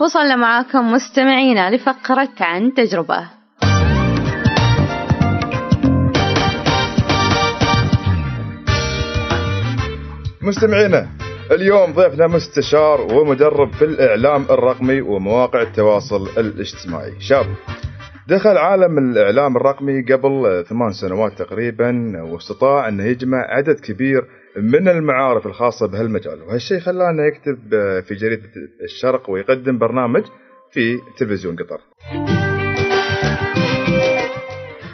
وصلنا معاكم مستمعينا لفقرة عن تجربة. مستمعينا اليوم ضيفنا مستشار ومدرب في الإعلام الرقمي ومواقع التواصل الاجتماعي. شاب. دخل عالم الإعلام الرقمي قبل ثمان سنوات تقريبا واستطاع أنه يجمع عدد كبير من المعارف الخاصة بهالمجال. وهالشيء خلاه أنه يكتب في جريدة الشرق ويقدم برنامج في تلفزيون قطر.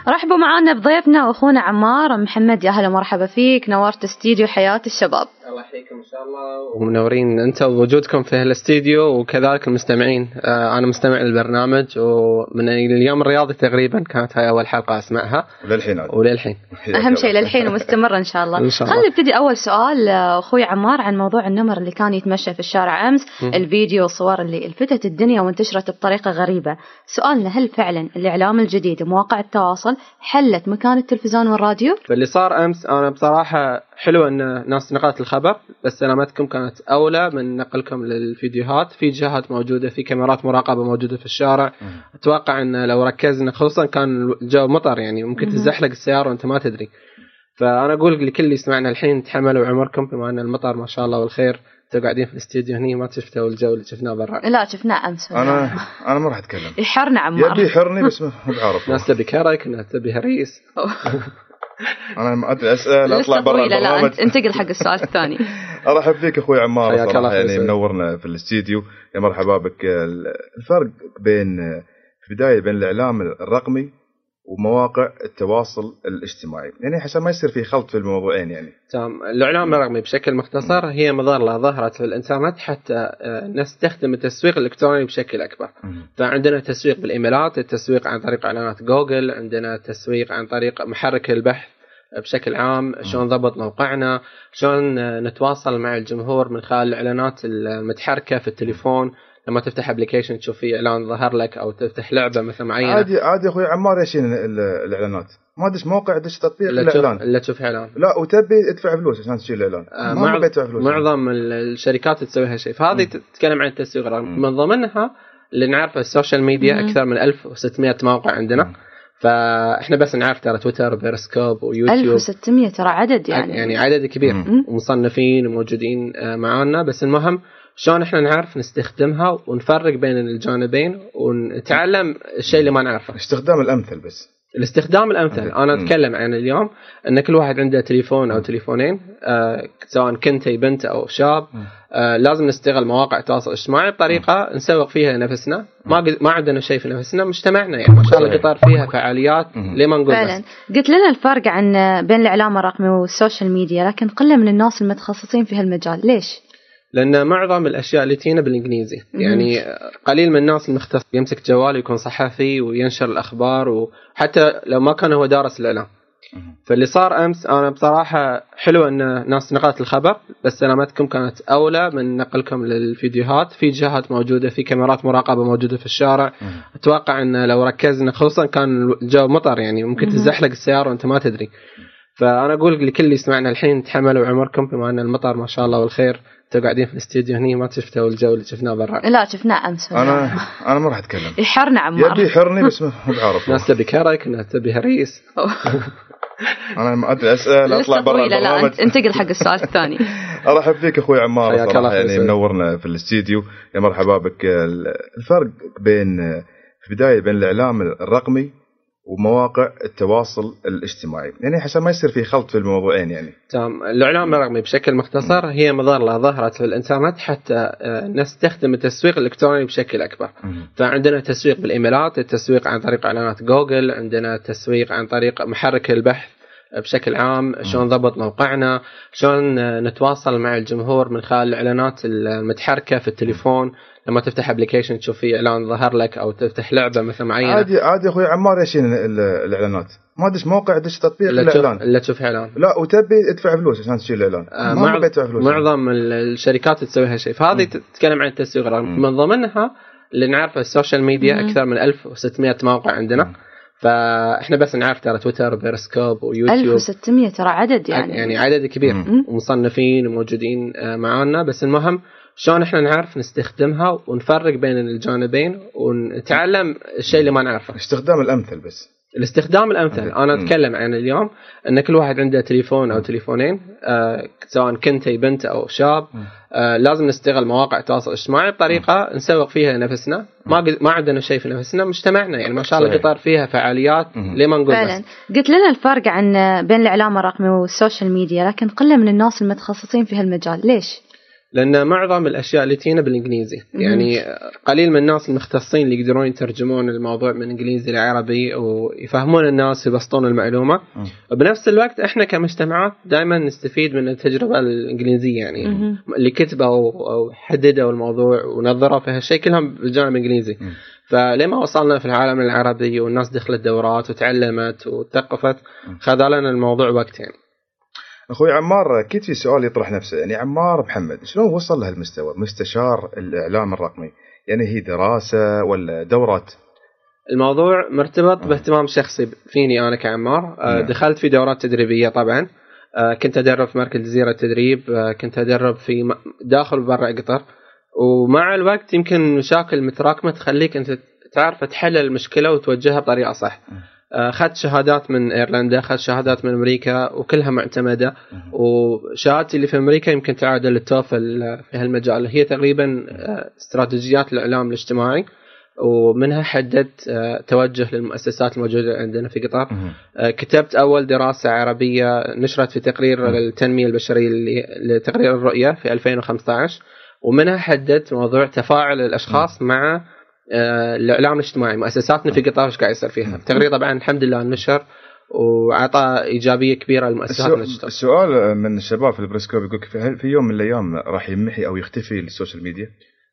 رحبوا معنا بضيفنا واخونا عمار محمد يا هلا مرحبا فيك. نورت استديو حياة الشباب. الله يحييكم إن شاء الله. ومنورين انت ووجودكم في الاستديو وكذلك المستمعين آه، أنا مستمع للبرنامج ومن اليوم الرياضي تقريبا كانت هاي أول حلقة أسمعها. وللحين وللحين. أهم شيء للحين ومستمره إن شاء الله. إن شاء الله. خلينا نبتدي أول سؤال آه، أخوي عمار عن موضوع النمر اللي كان يتمشى في الشارع أمس مم. الفيديو والصور اللي الفتت الدنيا وانتشرت بطريقة غريبة. سؤالنا هل فعلا الإعلام الجديد ومواقع التواصل حلت مكان التلفزيون والراديو؟ فاللي صار أمس أنا بصراحة حلو إن ناس نقلت الخبر بس سلامتكم كانت أولى من نقلكم للفيديوهات. في جهات موجودة في كاميرات مراقبة موجودة في الشارع. أتوقع إن لو ركزنا خصوصا كان الجو مطر يعني ممكن. تزحلق السيارة وأنت ما تدري. فأنا أقول لكل اللي يسمعنا الحين تحملوا عمركم بما إن المطر ما شاء الله والخير. أنتوا قاعدين في الاستديو هني ما شفتوا الجو اللي شفناه برا. لا شفناه أمس أنا أنا ما راح أتكلم. يحرنا عمار. يبي يحرني بس ما ما بعرف. ناس تبي كرك ناس تبي هريس. أنا ما أدري أسأل أطلع لسه برا لا البرنامج. أنت- انتقل حق السؤال الثاني. أرحب فيك أخوي عمار حياك الله صراحة يعني. منورنا في الاستديو. يا مرحبا بك. ال- الفرق بين في البداية بين الإعلام الرقمي ومواقع التواصل الاجتماعي. يعني عشان ما يصير في خلط في الموضوعين يعني. تمام. الإعلام الرقمي بشكل مختصر هي مظله ظهرت في الإنترنت حتى آه، نستخدم التسويق الإلكتروني بشكل أكبر. فعندنا تسويق بالإيميلات التسويق عن طريق إعلانات جوجل عندنا تسويق عن طريق محرك البحث بشكل عام شلون نضبط موقعنا شلون آه، نتواصل مع الجمهور من خلال الإعلانات المتحركة في التليفون. لما تفتح application تشوف فيه إعلان ظهر لك أو تفتح لعبة مثلا معينة. عادي عادي أخوي عمار يشين ال- الإعلانات. ما ادش موقع ادش تطبيق الا الإعلان. الا تشوف إعلان. لا وتبي ادفع فلوس عشان تشيل الإعلان. آه، ما معظ- بغيت تدفع فلوس. معظم ال- الشركات تسوي هالشيء. فهذه تتكلم عن التسويق. من ضمنها اللي نعرفه ال social media مم. أكثر من 1600 موقع عندنا. مم. فإحنا بس نعرف ترى تويتر وبيرسكوب ويوتيوب. 1600 ترى عدد يعني. يعني عدد كبير. مم. ومصنفين وموجودين آه، معانا. بس المهم شلون إحنا نعرف نستخدمها ونفرق بين الجانبين ونتعلم الشيء اللي ما نعرفه. استخدام الأمثل بس. الاستخدام الأمثل. أنا أتكلم عن اليوم إن كل واحد عنده تليفون أو تليفونين آه سواء كنت بنت أو شاب. آه لازم نستغل مواقع التواصل الاجتماعي بطريقة نسوق فيها نفسنا. ما قد- ما عندنا شيء في نفسنا مجتمعنا يعني. ما شاء الله. قطر فيها فعاليات. ليه ما نقول فعلا. قلت لنا الفرق عن بين الإعلام الرقمي وال social media لكن قلة من الناس المتخصصين في هالمجال. ليش؟ لأن معظم الأشياء اللي تجينا بالإنجليزي. يعني قليل من الناس المختص يمسك جوال ويكون صحفي وينشر الأخبار وحتى لو ما كان هو دارس الإعلام. فاللي صار أمس أنا بصراحة حلو إن ناس نقلت الخبر بس سلامتكم كانت أولى من نقلكم للفيديوهات في جهات موجودة في كاميرات مراقبة موجودة في الشارع. أتوقع إن لو ركزنا خصوصا كان الجو مطر يعني ممكن. تزحلق السيارة وأنت ما تدري فأنا أقول لكل اللي يسمعنا الحين تحملوا عمركم بما أن المطر ما شاء الله والخير. أنتوا قاعدين في الاستديو هني ما شفتوا الجو اللي شفناه برا. لا شفناه أمس. أنا أنا ما راح أتكلم. يحرنا عمار. يبي يحرني بس ما بعرف ناس تبي كرك ناس تبي هريس. أنا ما أدري اسال أطلع لسه برا لا أنت- انتقل حق السؤال الثاني. أرحب فيك أخوي عمار حياك الله صراحة يعني. منورنا في الاستديو. يا مرحبا بك. ال- الفرق بين في البداية بين الإعلام الرقمي ومواقع التواصل الاجتماعي. يعني عشان ما يصير في خلط في الموضوعين يعني. تمام. الإعلام الرقمي بشكل مختصر هي مظله ظهرت في الإنترنت حتى آه، نستخدم التسويق الإلكتروني بشكل أكبر. فعندنا تسويق بال emails التسويق عن طريق إعلانات جوجل عندنا تسويق عن طريق محرك البحث بشكل عام شلون نضبط موقعنا شلون نتواصل مع الجمهور من خلال الإعلانات المتحركة في التليفون. لما تفتح application تشوف فيه إعلان ظهر لك أو تفتح لعبة مثلا معينة. عادي عادي أخوي عمار ال- الإعلانات؟ ما ادش موقع ادش تطبيق الا الإعلان؟ الا تشوف إعلان. لا وتبي ادفع فلوس عشان تشيل الإعلان. آه، ما معظ- تدفع فلوس. معظم ال- الشركات تسوي هالشيء. فهذه تتكلم عن التسويق. من ضمنها اللي نعرفه ال social media مم. أكثر من 1600 موقع عندنا. مم. فإحنا بس نعرف ترى تويتر بيرسكوب ويوتيوب. 1600 ترى عدد يعني. يعني عدد كبير. ومصنفين وموجودين آه، معانا. بس المهم شلون إحنا نعرف نستخدمها ونفرق بين الجانبين ونتعلم الشيء اللي ما نعرفه؟ استخدام الأمثل بس. الاستخدام الأمثل. أنا. أتكلم عن اليوم إن كل واحد عنده تليفون أو تليفونين آه سواء كنت بنت أو شاب. آه لازم نستغل مواقع التواصل الاجتماعي بطريقة نسوق فيها نفسنا. ما قد- ما عندنا شيء في نفسنا مجتمعنا يعني ما شاء الله. قطر فيها فعاليات. ليه ما نقول فعلا. بس قلت لنا الفرق عن بين الإعلام الرقمي وال social media لكن قلة من الناس المتخصصين في هالمجال. ليش؟ لأن معظم الأشياء اللي تجينا بالإنجليزي. يعني قليل من الناس المختصين اللي يقدرون يترجمون الموضوع من إنجليزي لعربي ويفهمون الناس ويبسطون المعلومة مم. وبنفس الوقت إحنا كمجتمعات دائما نستفيد من التجربة الإنجليزية يعني. اللي كتبوا أو حددوا الموضوع ونظروا في هالشيء كلهم بالجانب الإنجليزي. فلما وصلنا في العالم العربي والناس دخلت دورات وتعلمت وثقفت مم. خذ لنا الموضوع وقت يعني أخوي عمار أكيد في سؤال يطرح نفسه. يعني عمار محمد شلون وصل لهالمستوى؟ مستشار الإعلام الرقمي. يعني هي دراسة ولا دورات؟ الموضوع مرتبط باهتمام شخصي فيني أنا كعمار. آه، نعم. دخلت في دورات تدريبية طبعا. آه، كنت أدرب في مركز جزيره التدريب. آه، كنت أدرب في داخل وبرا قطر ومع الوقت يمكن مشاكل متراكمة تخليك أنت تعرف تحل المشكلة وتوجهها بطريقة صح. آه، اخذت شهادات من إيرلندا اخذت شهادات من أمريكا وكلها معتمدة. وشهادتي اللي في أمريكا يمكن تعادل التوفل آه، في هالمجال. هي تقريبا آه، استراتيجيات الإعلام الاجتماعي ومنها حددت آه، توجه للمؤسسات الموجودة عندنا في قطر. آه، كتبت أول دراسة عربية نشرت في تقرير. التنمية البشرية اللي لتقرير الرؤية في 2015 ومنها حددت موضوع تفاعل الأشخاص مع آه، الاعلام الاجتماعي مؤسساتنا في قطر إيش قاعد يصير فيها. التقرير طبعا الحمد لله نشر وعطى إيجابية كبيرة للمؤسسات السؤال, السؤال من الشباب في البيرسكوب يقول في- هل في يوم من الأيام راح يمحي أو يختفي ال social media؟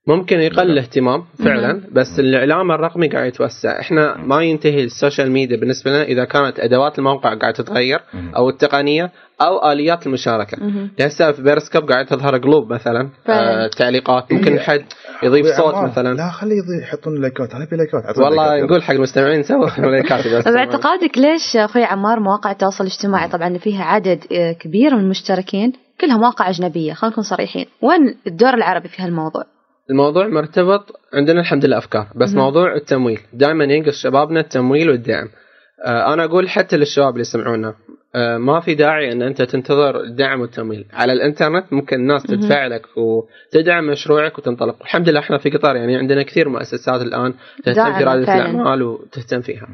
ممكن يقل الاهتمام فعلا بس الإعلام الرقمي قاعد يتوسع. إحنا ما ينتهي ال social media بالنسبة لنا إذا كانت أدوات الموقع قاعدة تتغير. أو التقنية أو آليات المشاركة. هسه في بيرسكوب قاعد تظهر قلوب مثلا. آه تعليقات. ممكن إيه. حد يضيف صوت عمار، مثلا. لا خليه يحطون لايكات أنا ابي لايكات والله لايكات، نقول حق المستمعين سووا لايكات بس. باعتقادك ليش أخوي عمار مواقع التواصل الاجتماعي طبعا فيها عدد آه، كبير من المشتركين كلها مواقع أجنبية؟ خلينا نكون صريحين. وين الدور العربي في هالموضوع؟ الموضوع مرتبط عندنا الحمد لله أفكار بس مهم. موضوع التمويل دائما ينقص شبابنا التمويل والدعم آه أنا أقول حتى للشباب اللي يسمعونا آه ما في داعي إن أنت تنتظر الدعم والتمويل على الإنترنت ممكن الناس. تدفع لك وتدعم مشروعك وتنطلق الحمد لله إحنا في قطر يعني عندنا كثير مؤسسات الآن تهتم في رياده. الأعمال وتهتم فيها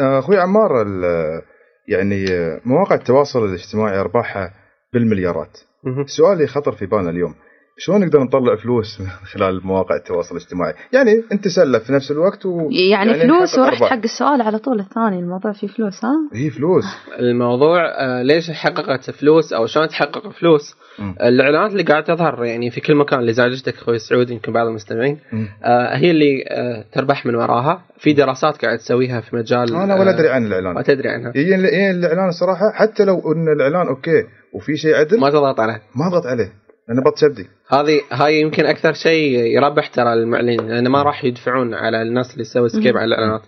آه، أخوي عمار ال- يعني مواقع التواصل الاجتماعي أرباحها بالمليارات. سؤالي خطر في بالنا اليوم شلون نقدر نطلع فلوس من خلال مواقع التواصل الاجتماعي؟ يعني انت سلف في نفس الوقت و... يعني, فلوس نحقق ورحت. حق السؤال على طول الثاني الموضوع فيه فلوس ها؟ هي فلوس. الموضوع آه، ليش حققت فلوس أو شلون تحقق فلوس؟ مم. الإعلانات اللي قاعد تظهر يعني في كل مكان لزعجتك أخوي سعود يمكن بعض المستمعين. آه، هي اللي آه، تربح من وراها. في دراسات قاعد تسويها في مجال أنا ولا آه، أدري عن ما الاعلان تدري عنها. هي هي الإعلان الصراحه حتى لو إن الإعلان okay وفي شيء عدل ما تضغط عليه. ما أضغط عليه. أنا بط چبدي هذه هاي يمكن أكثر شيء يربح ترى المعلنين لأن ما راح يدفعون على الناس اللي تسوي skip. على الإعلانات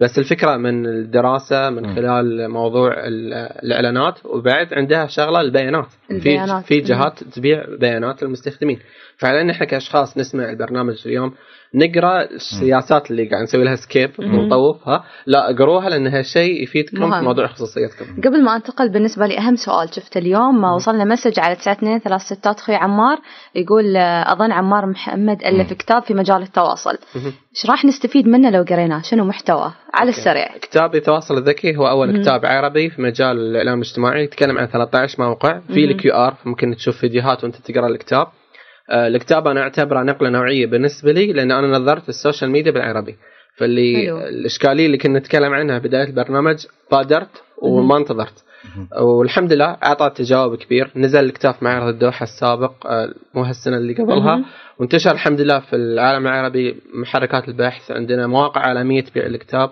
بس الفكرة من الدراسة من. خلال موضوع ال- الإعلانات وبعد عندها شغلة البيانات البيانات. في في جهات تبيع بيانات للمستخدمين فعلا إحنا كأشخاص نسمع البرنامج اليوم نقرأ السياسات اللي قاعد نسوي لها skip. ونطوفها لا اقروها لأن هالشيء يفيدكم مهم. في موضوع خصوصيتكم. قبل ما انتقل بالنسبة لي أهم سؤال شفت اليوم ما وصلنا message على 92 ثلاث ستات أخوي عمار يقول آه، أظن عمار محمد ألف كتاب في مجال التواصل. إيش راح نستفيد منه لو قريناه؟ شنو محتواه؟ على السريع. كتاب التواصل الذكي هو أول. كتاب عربي في مجال الإعلام الاجتماعي يتكلم عن 13 موقع. في. ال QR ممكن تشوف فيديوهات وأنت تقرأ الكتاب. الكتاب أنا أعتبره نقلة نوعية بالنسبة لي لأن أنا نظرت ال social media بالعربي. فاللي حلو. الإشكالية اللي كنا نتكلم عنها بداية البرنامج بادرت وما انتظرت. والحمد لله اعطى تجاوب كبير. نزل الكتاب في معرض الدوحة السابق آه، مو هالسنة اللي قبلها. وانتشر الحمد لله في العالم العربي محركات البحث. عندنا مواقع عالمية تبيع الكتاب.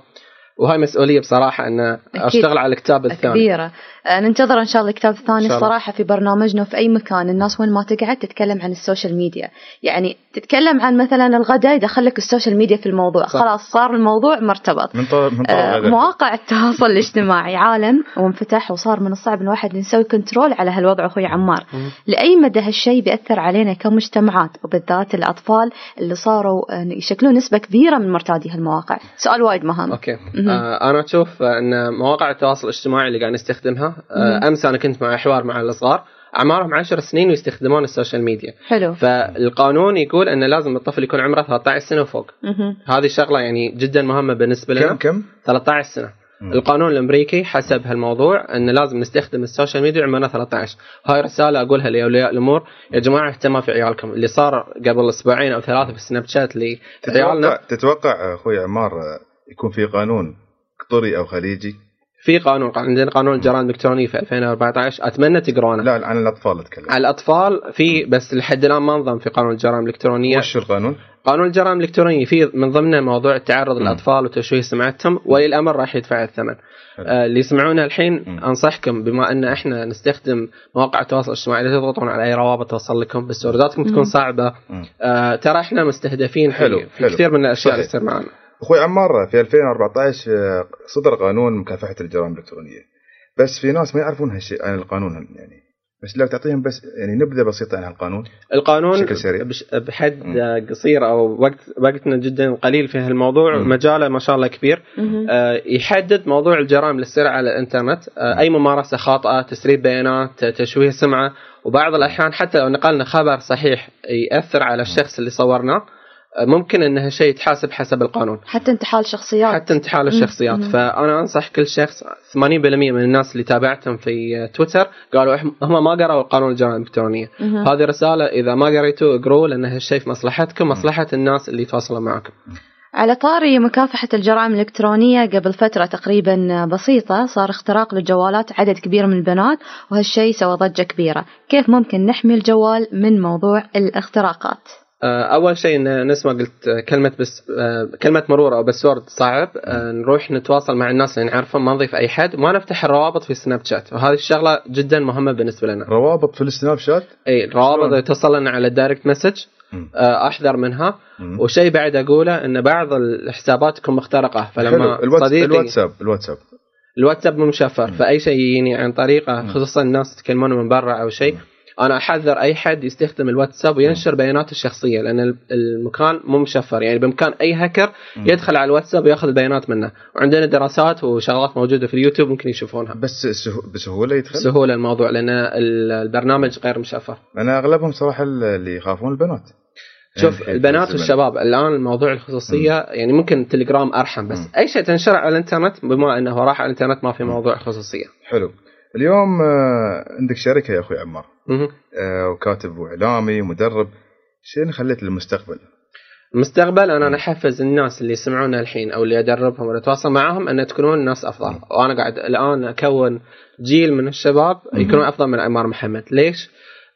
وهاي مسؤولية بصراحة إن. أشتغل على الكتاب الثاني كبيرة آه، ننتظر إن شاء الله الكتاب الثاني. الصراحة في برنامجنا وفي أي مكان الناس وين ما تقعد تتكلم عن ال social media يعني تتكلم عن مثلا الغداء يدخلك ال social media في الموضوع صح. خلاص صار الموضوع مرتبط من طرف من طرف آه،. مواقع التواصل الاجتماعي عالم وانفتح وصار من الصعب إن الواحد نسوي control على هالوضع أخوي عمار. لأي مدى هالشيء بيأثر علينا كمجتمعات وبالذات الأطفال اللي صاروا آه، يشكلون نسبة كبيرة من مرتادي هالمواقع سؤال وايد مهم أوكي مهم. آه أنا أشوف أن مواقع التواصل الاجتماعي اللي قاعد نستخدمها. آه أمس أنا كنت مع حوار مع الصغار أعمارهم 10 سنين ويستخدمون ال social media. حلو. فالقانون يقول أن لازم الطفل يكون عمره 13 سنة وفوق. هذه شغلة يعني جدا مهمة بالنسبة كم لنا كم 13 سنة. مم. القانون الأمريكي حسب هالموضوع أن لازم نستخدم ال social media عمرنا 13 هاي رسالة أقولها لأولياء الأمور. يا جماعة اهتموا في عيالكم. اللي صار قبل أسبوعين أو ثلاثة في سناب شات تتوقع لعيالنا تتوقع أخوي عمار يكون في قانون قطري أو خليجي في قانون عندنا قانون الجرائم الإلكترونية في 2014 أتمنى تقرونه لا عن الاطفال أتكلم على الأطفال في بس لحد الآن ما انضم في قانون الجرائم الإلكترونية وش القانون؟ قانون الجرائم الإلكترونية في من ضمنه موضوع التعرض للاطفال وتشويه سمعتهم ولي الامر راح يدفع الثمن حلو. آه اللي يسمعونا الحين مم. أنصحكم بما أن إحنا نستخدم مواقع التواصل الاجتماعي لا تضغطون على أي روابط توصل لكم بس تكون. صعبة. آه ترى إحنا مستهدفين في, حلو، في حلو. كثير من الأشياء اللي. تصير معنا أخوي عمار في 2014 آه، صدر قانون مكافحة الجرائم الإلكترونية بس في ناس ما يعرفون هالشيء عن القانون يعني بس لو تعطيهم بس يعني نبذة بسيطة عن هالقانون القانون بشكل سريع. بحد مم. قصير أو وقت وقتنا جدا قليل في هالموضوع مم. مجاله ما شاء الله كبير. آه، يحدد موضوع الجرائم اللي تصير على الإنترنت آه، أي ممارسة خاطئة تسريب بيانات تشويه سمعة وبعض الأحيان حتى لو نقلنا خبر صحيح يأثر على الشخص اللي صورناه ممكن ان هالشيء يتحاسب حسب القانون. حتى انتحال شخصيات. حتى انتحال الشخصيات. مم. فأنا أنصح كل شخص 80% من الناس اللي تابعتهم في تويتر قالوا هم ما قرأوا قانون الجرائم الإلكترونية. هذه رسالة إذا ما قريتوه اقروه لأن هالشيء في مصلحتكم مصلحة الناس اللي يتواصلون معكم. على طاري مكافحة الجرائم الإلكترونية قبل فترة تقريبا بسيطة صار اختراق للجوالات عدد كبير من البنات وهالشيء سوى ضجة كبيرة. كيف ممكن نحمي الجوال من موضوع الاختراقات؟ أول شيء إن نسمع قلت آه، كلمة بس آه، كلمة مرور أو password صعب آه، نروح نتواصل مع الناس اللي نعرفهم ما نضيف أي حد وما نفتح الروابط في سناب شات وهذه الشغلة جدا مهمة بالنسبة لنا. روابط في السناب شات اي الروابط توصل لنا على ال direct message. آه، أحذر منها. مم. وشيء بعد أقوله إن بعض الحسابات تكون مخترقة فلما الواتس... صديقي الواتساب الواتساب. الواتساب مو مشفر فأي شيء يجيني عن طريقه. خصوصا الناس يتكلمون من برا أو شيء أنا أحذر أي حد يستخدم الواتساب وينشر بياناته الشخصية لأن ال- المكان مو مشفر. يعني بإمكان أي هاكر. يدخل على الواتساب ويأخذ البيانات منه. وعندنا دراسات وشغلات موجودة في اليوتيوب ممكن يشوفونها. بس سه... بسهولة يدخل؟ بسهوله الموضوع لأن ال- البرنامج غير مشفر. أنا أغلبهم صراحة اللي يخافون البنات. شوف يعني البنات والشباب الآن الموضوع الخصوصية يعني ممكن تليجرام أرحم بس مم. أي شيء تنشر على الإنترنت بما إنه راح على الإنترنت ما في موضوع خصوصية. حلو. اليوم آه، عندك شركة يا أخوي عمار. آه، وكاتب وإعلامي ومدرب شنو خليت للمستقبل؟ المستقبل أنا نحفز الناس اللي يسمعونا الحين أو اللي أدربهم ولا اتواصل معاهم أن تكونون ناس أفضل. وأنا قاعد الآن أكون جيل من الشباب يكونون أفضل من عمار محمد. ليش؟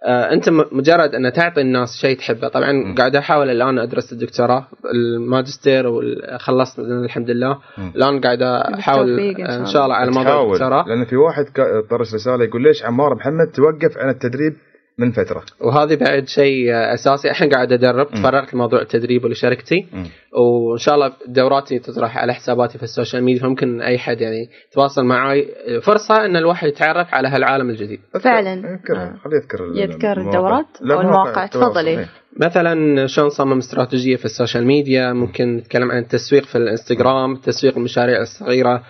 آه انت م- مجرد ان تعطي الناس شيء تحبه طبعا مم. قاعد احاول الان ادرس الدكتوراه الماجستير وخلصت الحمد لله مم. الان قاعد احاول شاء إن الله. شاء الله على موضوع الدكتوراه لأن في واحد طرش رسالة يقول ليش عمار محمد توقف عن التدريب من فترة وهذه بعد شيء أساسي الحين قاعد أدرب. تفرغت لموضوع التدريب ولشركتي. وإن شاء الله دوراتي تطرح على حساباتي في ال social media فممكن أي حد يعني يتواصل معي فرصة إن الواحد يتعرف على هالعالم الجديد فعلا. يذكر آه. خليه يذكر يذكر. الدورات لا، أو مواقع المواقع. التواصل. تفضلي. إيه. مثلا شلون نصمم استراتيجية في ال social media ممكن نتكلم عن التسويق في الإنستغرام تسويق المشاريع الصغيرة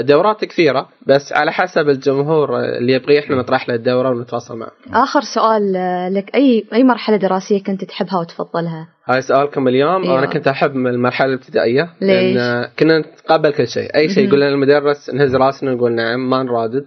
دورات كثيرة بس على حسب الجمهور آه، اللي يبغي إحنا نطرح له الدورة ونتواصل معه آخر سؤال آه، لك أي أي مرحلة دراسية كنت تحبها وتفضلها؟ هاي سؤالكم اليوم أيوة. أنا كنت أحب المرحلة الابتدائية ليش؟ لأن كنا نتقبل كل شيء أي شيء. يقول لنا المدرس نهز راسنا نقول نعم ما نرادد.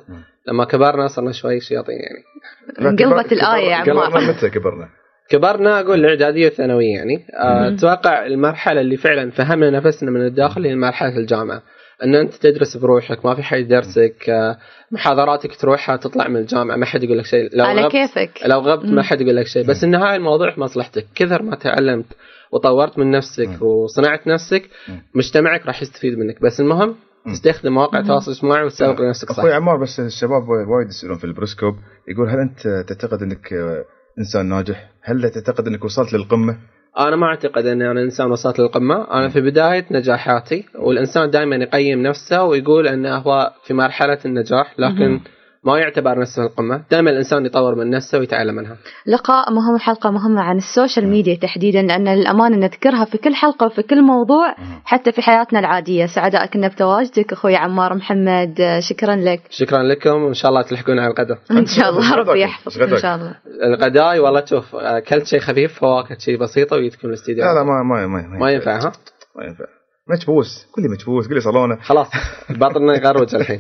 لما كبرنا صرنا شوي شياطين يعني انقلبت الآية يا عمار. متى كبرنا؟ كبرنا أقول الإعدادية والثانوية يعني آه،. أتوقع المرحلة اللي فعلا فهمنا نفسنا من الداخل هي مرحله الجامعة إن أنت تدرس بروحك ما في حد يدرسك آه، محاضراتك تروحها تطلع من الجامعة ما حد يقول لك شيء لو على غبت كيفك لو غبت. ما حد يقول لك شيء بس النهايه الموضوع في مصلحتك كثر ما تعلمت وطورت من نفسك. وصنعت نفسك. مجتمعك راح يستفيد منك بس المهم تستخدم مواقع التواصل الاجتماعي وتسوق لنفسك أخوي صح عمار بس الشباب وايد يسألون في البيرسكوب يقول هل أنت تعتقد إنك آه، إنسان ناجح؟ هل تعتقد إنك وصلت للقمة؟ أنا ما أعتقد أني أنا إنسان وصلت للقمة. أنا في بداية نجاحاتي والإنسان دائما يقيم نفسه ويقول أنه هو في مرحلة النجاح لكن ما يعتبر نفسه القمة. دائما الإنسان يطور من نفسه ويتعلم منها. لقاء مهم حلقة مهمة عن ال social media تحديدا لأن للأمانة نذكرها في كل حلقة وفي كل موضوع حتى في حياتنا العادية. سعداء كنا بتواجدك أخوي عمار محمد. آه، شكرا لك. شكرا لكم وإن شاء الله تلحقون على الغداء. إن شاء الله؟ ربي يحفظك غداك؟ شاء الله. الغداء والله شوف اكلت شيء خفيف فواكه شيء بسيطه وجيتكم الأستديو. لا لا ما ما ما, ما ينفع ها؟ ما ينفع. مجبوس قول لي مجبوس قول لي صالونة. خلاص بطلنا يغروج الحين.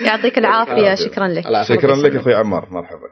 يعطيك العافية شكرا لك. شكرا لك أخوي عمار مرحبا.